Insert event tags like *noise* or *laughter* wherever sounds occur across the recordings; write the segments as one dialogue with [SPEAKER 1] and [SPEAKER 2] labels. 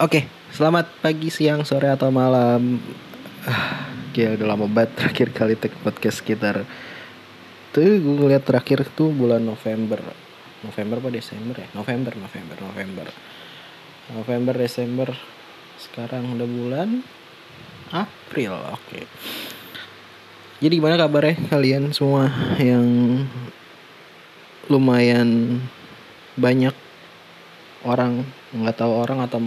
[SPEAKER 1] Oke, selamat pagi, siang, sore atau malam. Ah, Gila udah lama banget terakhir kali take podcast sekitar Tuh gue ngeliat terakhir tuh bulan November November apa Desember ya? November, November, November November, Desember Sekarang udah bulan April, oke Jadi gimana kabarnya kalian semua yang lumayan banyak orang nggak tahu orang atau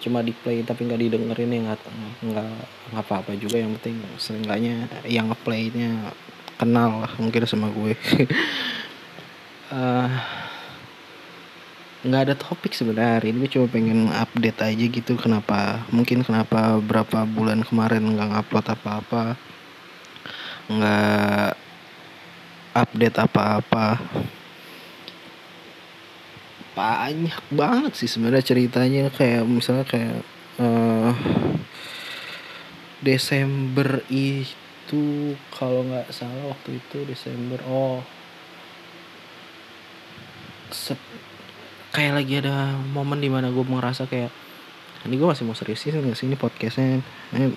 [SPEAKER 1] cuma di play tapi nggak didengerin ya nggak nggak apa-apa juga. Yang penting seenggaknya yang ngeplaynya kenal lah mungkin sama gue. *laughs* Eh, nggak ada topik sebenarnya. Ini cuma pengen update aja gitu kenapa mungkin kenapa berapa bulan kemarin nggak ngupload apa-apa nggak update apa-apa banyak banget sih sebenarnya ceritanya. Kayak misalnya kayak eh Desember itu kalau nggak salah waktu itu Desember oh sep- kayak lagi ada momen di mana gue merasa kayak ini gue masih mau seriusin nggak sih? Ini podcastnya ini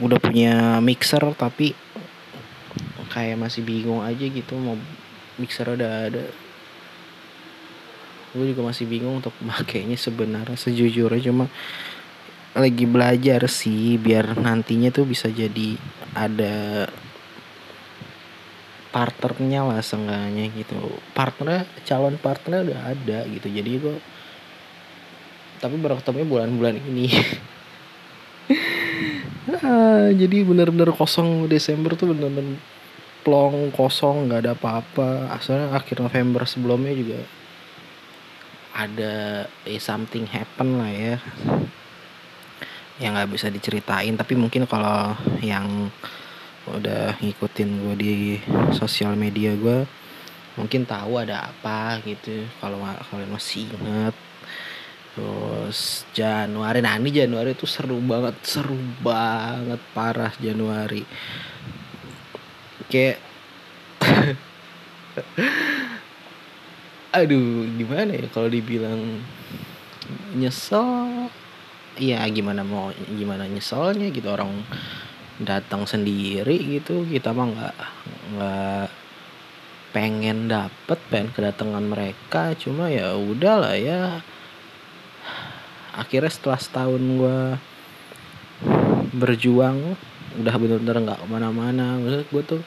[SPEAKER 1] udah punya mixer tapi kayak masih bingung aja gitu mau mixer udah ada gue juga masih bingung untuk *laughs* makainya sebenarnya sejujurnya. Cuma lagi belajar sih biar nantinya tuh bisa jadi ada partnernya lah seenggaknya gitu. Partner calon partner udah ada gitu. Jadi gue tapi baru ketemu bulan-bulan ini. *laughs* Ah, jadi bener-bener kosong. Desember tuh bener-bener plong kosong nggak ada apa-apa. Asalnya akhir November sebelumnya juga ada eh, something happen lah ya. Yang nggak bisa diceritain tapi mungkin kalau yang udah ngikutin gue di sosial media gue mungkin tahu ada apa gitu. Kalau kalian masih inget terus Januari nah ini Januari tuh seru banget seru banget parah Januari. Kayak *laughs* aduh gimana ya kalau dibilang nyesel? Ya gimana mau gimana nyeselnya gitu? Orang datang sendiri gitu kita mah nggak nggak pengen dapet pengen kedatangan mereka. Cuma ya udahlah ya. Akhirnya setelah setahun gua berjuang udah bener-bener nggak ke mana-mana. Maksudnya gue tuh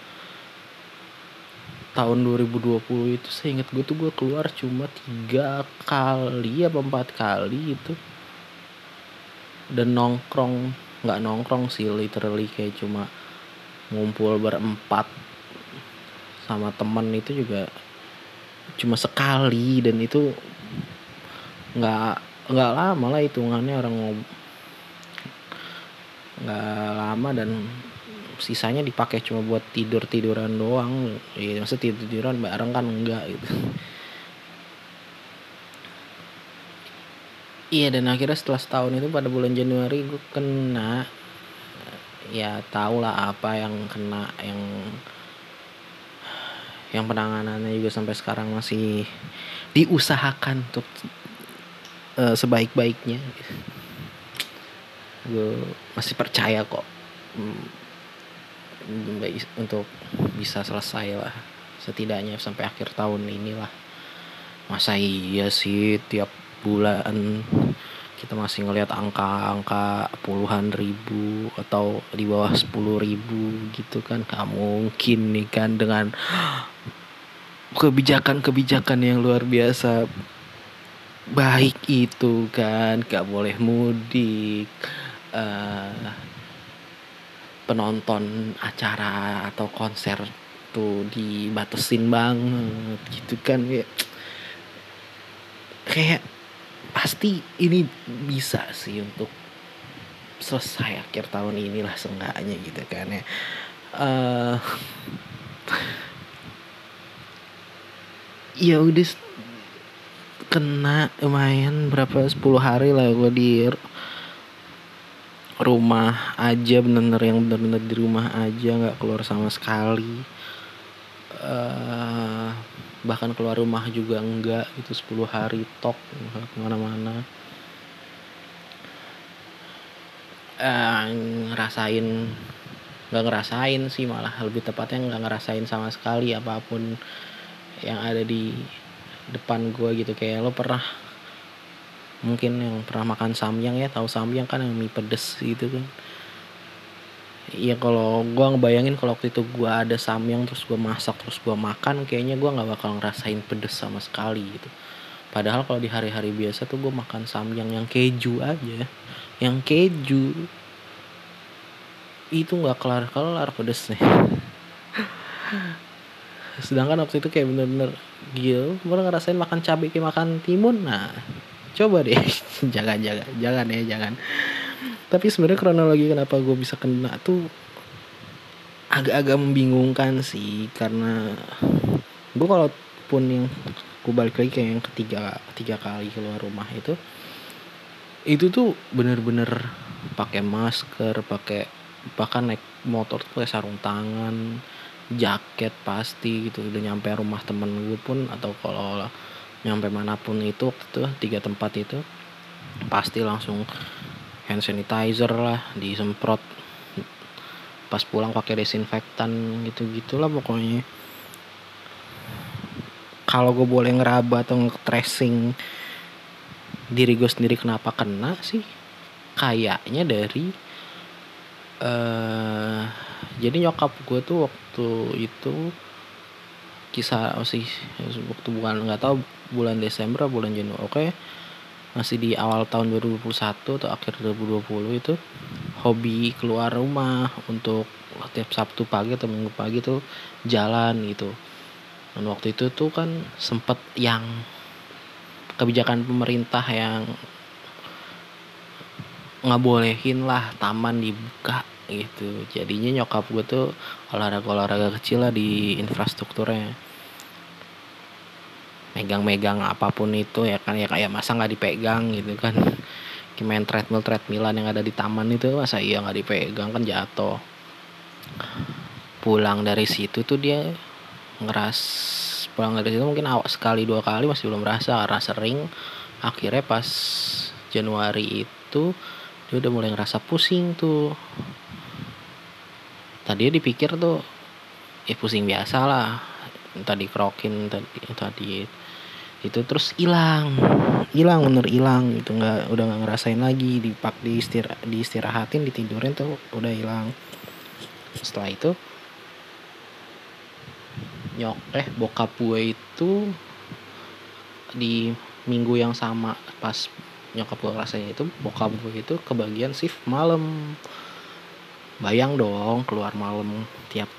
[SPEAKER 1] tahun 2020 itu saya ingat gue tuh gue keluar cuma tiga kali apa empat kali itu. Dan nongkrong nggak nongkrong sih literally kayak cuma ngumpul berempat sama temen itu juga cuma sekali. Dan itu nggak nggak lama lah hitungannya orang nggak lama dan sisanya dipakai cuma buat tidur tiduran doang. Ya maksud tidur tiduran bareng kan enggak gitu. Iya dan akhirnya setelah setahun itu pada bulan Januari gue kena ya tau lah apa yang kena yang yang penanganannya juga sampai sekarang masih diusahakan untuk eh, sebaik-baiknya. Gue masih percaya kok. Mm, baik- untuk bisa selesai lah. Setidaknya sampai akhir tahun inilah. Masa iya sih tiap bulan kita masih ngelihat angka-angka puluhan ribu atau di bawah sepuluh ribu gitu kan. Gak mungkin nih kan dengan kebijakan-kebijakan yang luar biasa baik itu kan. Gak boleh mudik eh, penonton acara atau konser tuh dibatesin banget gitu kan ya. Kayak pasti ini bisa sih untuk selesai akhir tahun inilah seenggaknya gitu kan ya. Eh ya udah kena lumayan berapa 10 hari lah gue di rumah aja bener-bener yang bener-bener di rumah aja nggak keluar sama sekali. Eh bahkan keluar rumah juga enggak itu 10 hari tok ke mana-mana. Eh, ngerasain nggak ngerasain sih malah lebih tepatnya nggak ngerasain sama sekali apa pun yang ada di depan gue gitu. Kayak lo pernah mungkin yang pernah makan samyang ya tahu samyang kan yang mie pedes gitu kan Iya kalau gue ngebayangin kalau waktu itu gue ada samyang terus gue masak terus gue makan kayaknya gue nggak bakal ngerasain pedes sama sekali gitu. Padahal kalau di hari-hari biasa tuh gue makan samyang yang keju aja, yang keju itu nggak kelar kelar pedesnya. Sedangkan waktu itu kayak bener-bener gil, gue ngerasain makan cabai kayak makan timun. Nah, coba deh, *laughs* jangan jangan jangan ya jangan. Tapi sebenarnya kronologi kenapa gue bisa kena tuh agak-agak membingungkan sih karena gue kalaupun yang gue balik lagi kayak yang ketiga tiga kali keluar rumah itu itu tuh bener-bener pakai masker pakai bahkan naik motor tuh pakai sarung tangan jaket pasti gitu udah nyampe rumah temen gue pun atau kalau nyampe mana pun itu waktu itu tiga tempat itu pasti langsung hand sanitizer lah disemprot. Pas pulang pakai desinfektan gitu gitulah pokoknya. Kalau gue boleh ngeraba atau tracing diri gue sendiri kenapa kena sih? Kayaknya dari uh, jadi nyokap gue tuh waktu itu kisah oh sih waktu bukan nggak tahu bulan Desember bulan Januari oke okay masih di awal tahun 2021 atau akhir 2020 itu hobi keluar rumah untuk tiap Sabtu pagi atau Minggu pagi tuh jalan gitu. Dan waktu itu tuh kan sempet yang kebijakan pemerintah yang nggak bolehin lah taman dibuka gitu. Jadinya nyokap gue tuh olahraga olahraga kecil lah di infrastrukturnya. Megang-megang apa pun itu ya kan ya kayak masa nggak dipegang gitu kan. *laughs* Main treadmill treadmillan yang ada di taman itu masa iya nggak dipegang kan jatuh. Pulang dari situ tuh dia ngeras pulang dari situ mungkin awak sekali dua kali masih belum merasa karena sering. Akhirnya pas Januari itu dia udah mulai ngerasa pusing tuh tadi dipikir tuh ya pusing biasa lah. Tadi krokin tadi tadi itu terus hilang. Hilang bener hilang gitu. Nggak udah nggak ngerasain lagi. Dipak di istirah di istirahatin ditidurin tuh udah hilang. Setelah itu nyok eh bokap gue itu di minggu yang sama pas nyokap gue rasanya itu bokap gue itu kebagian shift malam bayang dong keluar malam tiap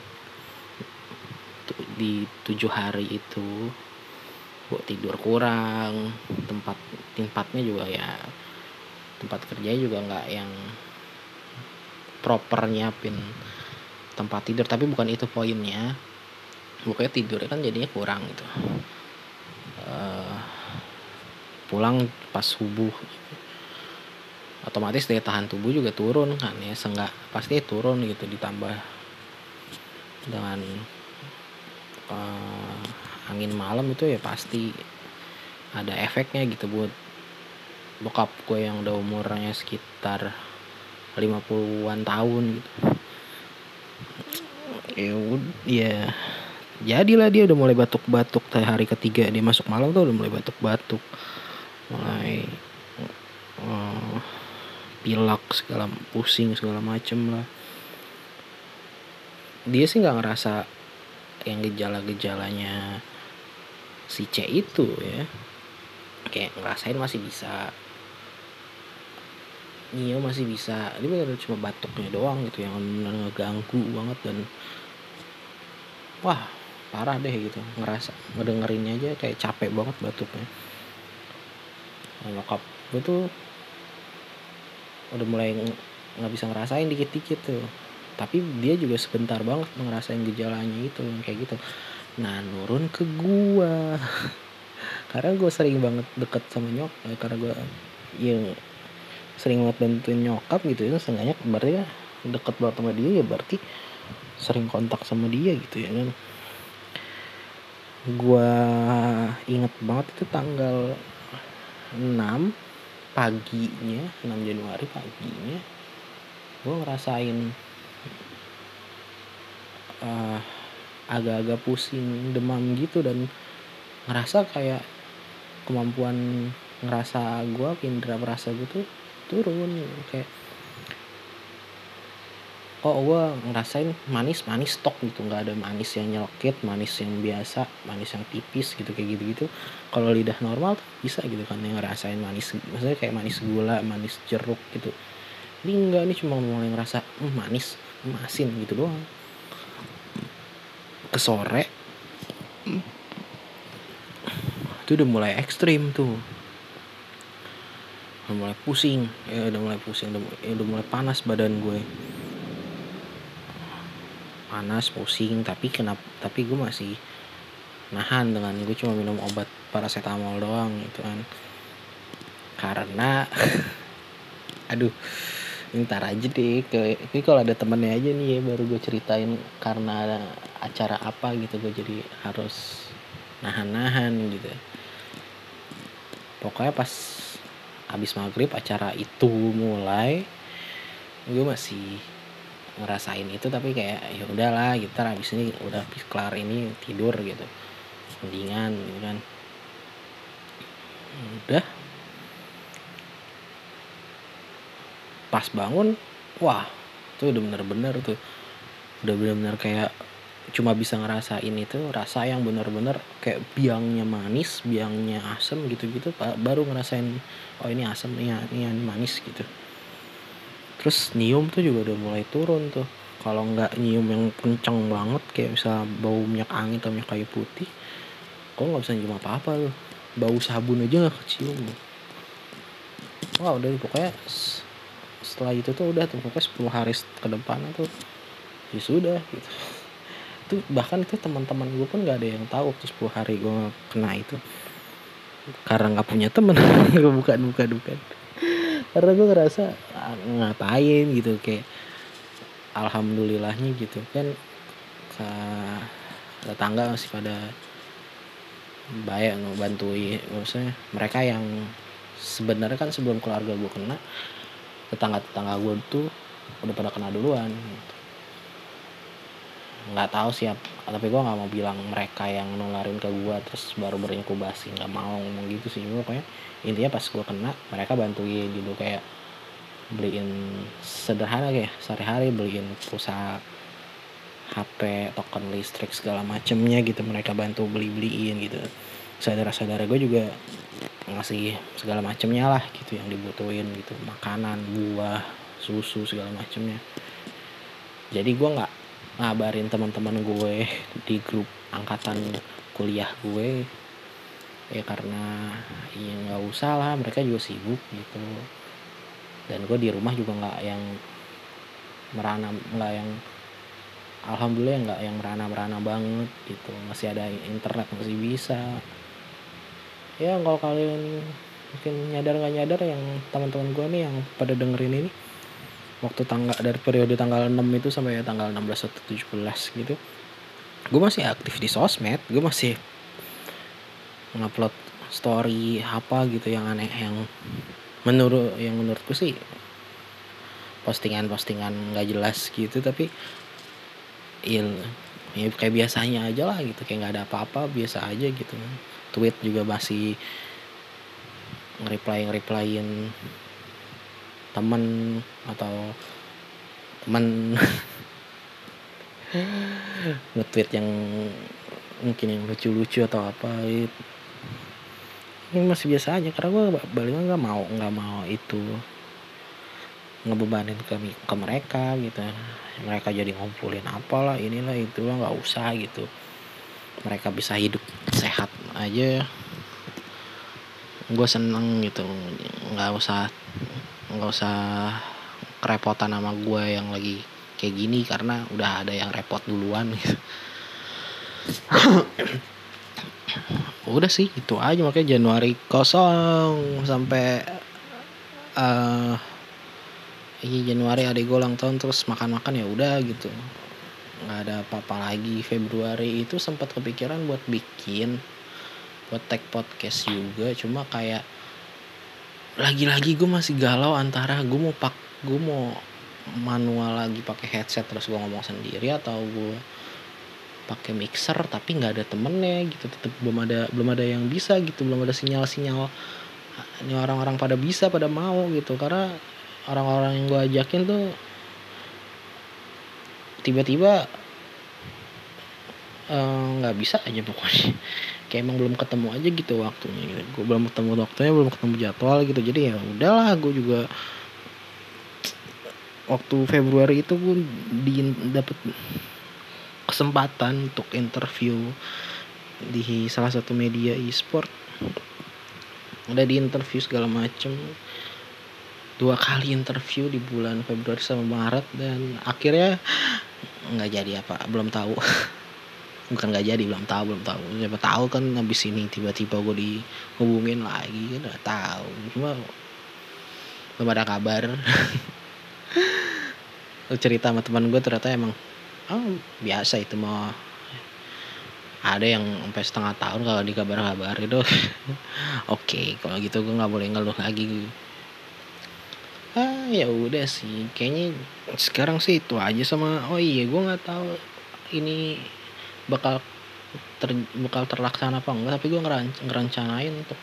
[SPEAKER 1] di tujuh hari itu buat tidur kurang tempat tempatnya juga ya tempat kerja juga nggak yang proper nyiapin tempat tidur. Tapi bukan itu poinnya. Bukannya tidur kan jadinya kurang gitu. Uh, pulang pas subuh otomatis daya tahan tubuh juga turun kan ya senggak pasti turun gitu ditambah dengan uh, angin malam itu ya pasti ada efeknya gitu buat bokap gue yang udah umurnya sekitar 50-an tahun gitu. Ya ya jadilah dia udah mulai batuk-batuk hari ketiga dia masuk malam tuh udah mulai batuk-batuk. Mulai pilak segala pusing segala macem lah. Dia sih nggak ngerasa yang gejala-gejalanya si C itu ya. Kayak ngerasain masih bisa. Nio masih bisa. Ini benar cuma batuknya doang gitu yang ngeganggu banget dan wah parah deh gitu. Ngerasa ngedengerinnya aja kayak capek banget batuknya. Nah, nyokap gue tuh udah mulai nggak bisa ngerasain dikit-dikit tuh. Tapi dia juga sebentar banget ngerasain gejalanya itu kayak gitu. Nah nurun ke gua. *laughs* Karena gue sering banget deket sama nyokap eh, karena gue yang sering banget bantuin nyokap gitu ya seenggaknya berarti ya deket banget sama dia ya berarti sering kontak sama dia gitu ya kan. Gue inget banget itu tanggal 6 paginya 6 Januari paginya gue ngerasain uh, agak-agak pusing demam gitu dan ngerasa kayak kemampuan ngerasa gue indera perasa gue tuh turun kayak kok gue ngerasain manis manis stok gitu. Nggak ada manis yang nyelkit manis yang biasa manis yang tipis gitu kayak gitu gitu kalau lidah normal bisa gitu kan yang ngerasain manis maksudnya kayak manis gula manis jeruk gitu. Ini enggak ini cuma mulai ngerasa mm, manis masin gitu doang. Ke sore itu udah mulai ekstrim tuh. Udah mulai pusing. Ya udah mulai pusing udah, ya, udah mulai panas badan gue panas pusing tapi kenapa tapi gue masih nahan dengan gue cuma minum obat paracetamol doang gitu kan. Karena *laughs* aduh ntar aja deh ke ini kalau ada temennya aja nih ya baru gue ceritain karena ada acara apa gitu gue jadi harus nahan-nahan gitu. Pokoknya pas abis maghrib acara itu mulai gue masih ngerasain itu tapi kayak ya udahlah kita habis ini udah kelar ini tidur gitu. Mendingan gitu kan. Udah. Pas bangun wah tuh udah bener-bener tuh. Udah bener-bener kayak cuma bisa ngerasain itu rasa yang bener-bener kayak biangnya manis biangnya asem gitu-gitu baru ngerasain oh ini asem ini, ini manis gitu terus nyium tuh juga udah mulai turun tuh. Kalau nggak nyium yang kenceng banget kayak bisa bau minyak angin atau minyak kayu putih kok nggak bisa nyium apa apa tuh. Bau sabun aja nggak kecium wah udah pokoknya setelah itu tuh udah tuh pokoknya 10 hari ke depan tuh ya sudah gitu. *laughs* Tuh bahkan itu teman-teman gue pun nggak ada yang tahu tuh 10 hari gue kena itu. Karena nggak punya temen *laughs* bukan bukan bukan. Karena gue ngerasa ngapain gitu kayak alhamdulillahnya gitu kan ke tetangga masih pada baik ngebantuin maksudnya mereka yang sebenarnya kan sebelum keluarga gue kena tetangga tetangga gue tuh udah pada kena duluan gitu. nggak tahu siap tapi gue nggak mau bilang mereka yang nularin ke gue terus baru berinkubasi nggak mau ngomong gitu sih pokoknya intinya pas gue kena mereka bantuin gitu kayak beliin sederhana kayak sehari-hari beliin pulsa HP token listrik segala macemnya gitu mereka bantu beli beliin gitu. Saudara-saudara gue juga ngasih segala macemnya lah gitu yang dibutuhin gitu. Makanan buah susu segala macemnya. Jadi gue nggak ngabarin teman-teman gue di grup angkatan kuliah gue ya karena ya nggak usah lah mereka juga sibuk gitu dan gue di rumah juga nggak yang merana nggak yang alhamdulillah nggak yang merana merana banget gitu. Masih ada internet masih bisa. Ya kalau kalian mungkin nyadar nggak nyadar yang teman-teman gue nih yang pada dengerin ini waktu tanggal dari periode tanggal 6 itu sampai tanggal 16 atau 17 gitu gue masih aktif di sosmed. Gue masih ngupload story apa gitu yang aneh yang menurut yang menurutku sih postingan-postingan nggak jelas gitu tapi il ya kayak biasanya aja lah gitu kayak nggak ada apa-apa biasa aja gitu. Tweet juga masih nge-reply nge-replyin temen atau temen. *laughs* Nge-tweet yang mungkin yang lucu-lucu atau apa gitu ini masih biasa aja karena gue balik nggak mau nggak mau itu ngebebanin ke ke mereka gitu. Mereka jadi ngumpulin apalah inilah itulah nggak usah gitu. Mereka bisa hidup sehat aja. Gue seneng gitu nggak usah nggak usah kerepotan sama gue yang lagi kayak gini karena udah ada yang repot duluan gitu *coughs* udah sih itu aja. Makanya Januari kosong sampai uh, iya Januari ada gue ulang tahun terus makan-makan ya udah gitu. Nggak ada apa-apa lagi. Februari itu sempat kepikiran buat bikin buat tag podcast juga. Cuma kayak lagi-lagi gue masih galau antara gue mau pak gue mau manual lagi pakai headset terus gue ngomong sendiri atau gue pakai mixer tapi nggak ada temennya gitu. Tetap belum ada belum ada yang bisa gitu belum ada sinyal-sinyal ini orang-orang pada bisa pada mau gitu. Karena orang-orang yang gue ajakin tuh tiba-tiba eh, nggak uh, bisa aja pokoknya. *laughs* Kayak emang belum ketemu aja gitu waktunya gitu. Gue belum ketemu waktunya belum ketemu jadwal gitu. Jadi ya udahlah gue juga waktu Februari itu gue di dapet kesempatan untuk interview di salah satu media e-sport. Udah di interview segala macem. Dua kali interview di bulan Februari sama Maret dan akhirnya nggak jadi apa belum tahu. *laughs* Bukan nggak jadi belum tahu belum tahu. Siapa tahu kan habis ini tiba-tiba gue dihubungin lagi kan nggak tahu. Cuma belum ada kabar. *laughs* Cerita sama teman gue ternyata emang oh, biasa itu mau ada yang sampai setengah tahun kalau di kabar-kabar itu *laughs* oke okay, kalau gitu gue nggak boleh ngeluh lagi. Ah ya udah sih. Kayaknya sekarang sih itu aja sama oh iya gue nggak tahu ini bakal ter, bakal terlaksana apa enggak tapi gue ngeran, ngerencanain untuk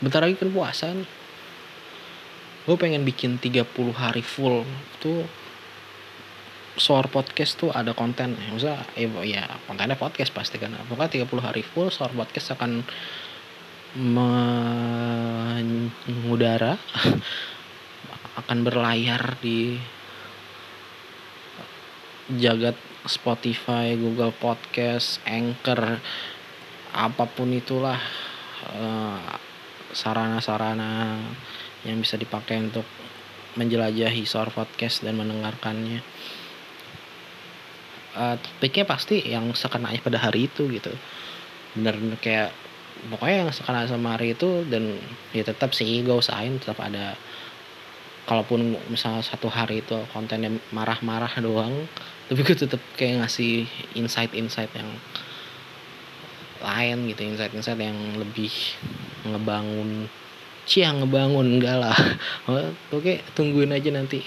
[SPEAKER 1] bentar lagi kan puasa nih. Gue pengen bikin 30 hari full tuh soar podcast tuh ada konten ya maksudnya ya, ya kontennya podcast pasti kan pokoknya 30 hari full soar podcast akan mengudara *laughs* akan berlayar di jagat Spotify, Google Podcast, Anchor, apa pun itulah eh, sarana-sarana yang bisa dipakai untuk menjelajahi soar podcast dan mendengarkannya. Uh, topiknya pasti yang sekenanya pada hari itu gitu. Bener-bener kayak pokoknya yang sekarang sama hari itu dan ya tetap sih gue usahain tetap ada kalaupun misalnya satu hari itu kontennya marah-marah doang *laughs* tapi gue tetap kayak ngasih insight-insight yang lain gitu insight-insight yang lebih ngebangun cia ngebangun enggak lah. *laughs* Oke tungguin aja nanti.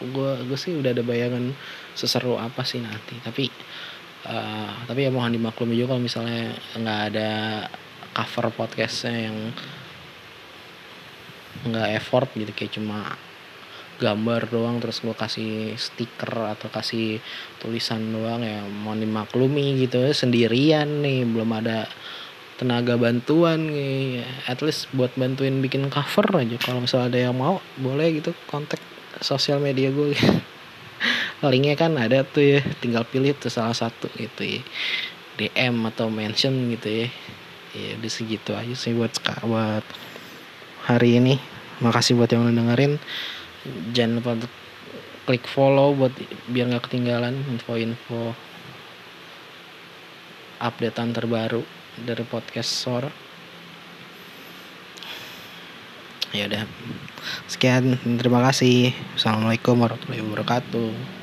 [SPEAKER 1] Gue gue sih udah ada bayangan seseru apa sih nanti. Tapi uh, tapi ya mohon dimaklumi juga kalau misalnya nggak ada cover podcastnya yang nggak effort gitu kayak cuma gambar doang terus gue kasih stiker atau kasih tulisan doang ya mau dimaklumi gitu. Sendirian nih belum ada tenaga bantuan nih. At least buat bantuin bikin cover aja. Kalau misalnya ada yang mau boleh gitu kontak sosial media gue *laughs* linknya kan ada tuh ya tinggal pilih tuh salah satu gitu ya. DM atau mention gitu ya. Ya udah segitu aja sih buat buat hari ini. Makasih buat yang udah dengerin. Jangan lupa untuk klik follow buat biar nggak ketinggalan info-info updatean terbaru dari podcast Sor ya udah. Sekian terima kasih. Assalamualaikum warahmatullahi wabarakatuh